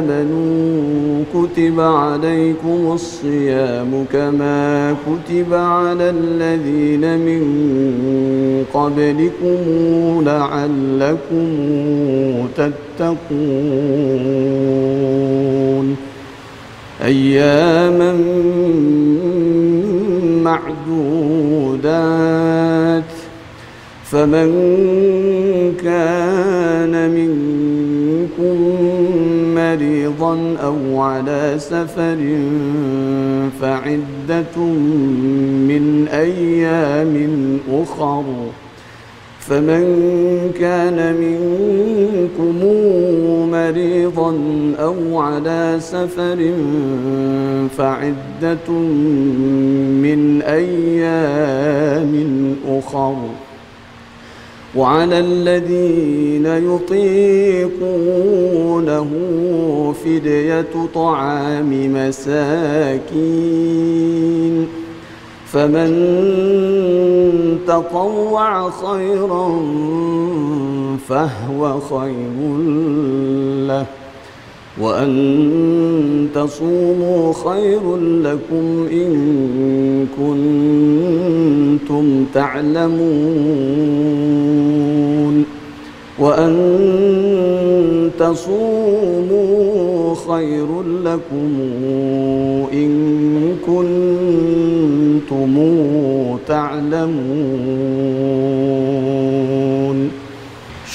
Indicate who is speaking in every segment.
Speaker 1: آمنوا كتب عليكم الصيام كما كتب على الذين من قبلكم لعلكم تتقون. أياما معدودات. فمن كان منكم مريضا أو على سفر فعدة من أيام أخر. فمن كان منكم مريضا أو على سفر فعدة من أيام أخر. وعلى الذين يطيقونه فدية طعام مساكين فمن تطوع خيرا فهو خير له وأن تصوموا خير لكم إن كنتم تعلمون وأن تصوموا خير لكم إن كنتم تعلمون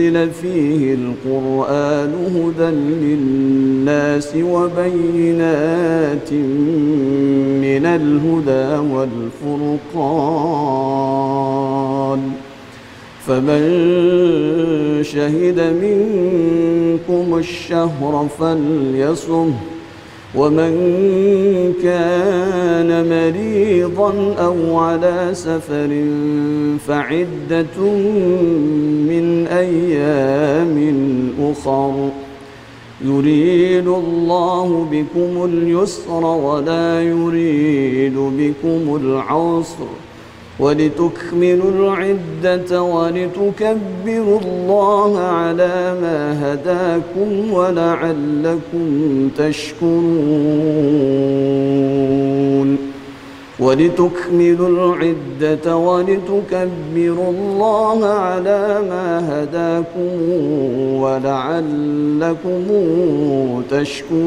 Speaker 1: أنزل فيه القرآن هدى للناس وبينات من الهدى والفرقان. فمن شهد منكم الشهر فليصمه ومن كان مريضا أو على سفر فعدة من أيام أخر. يريد الله بكم اليسر ولا يريد بكم العسر. ولتكملوا العدة ولتكبروا الله على ما هداكم ولعلكم تشكرون. ولتكملوا العدة ولتكبروا الله على ما هداكم ولعلكم تشكرون.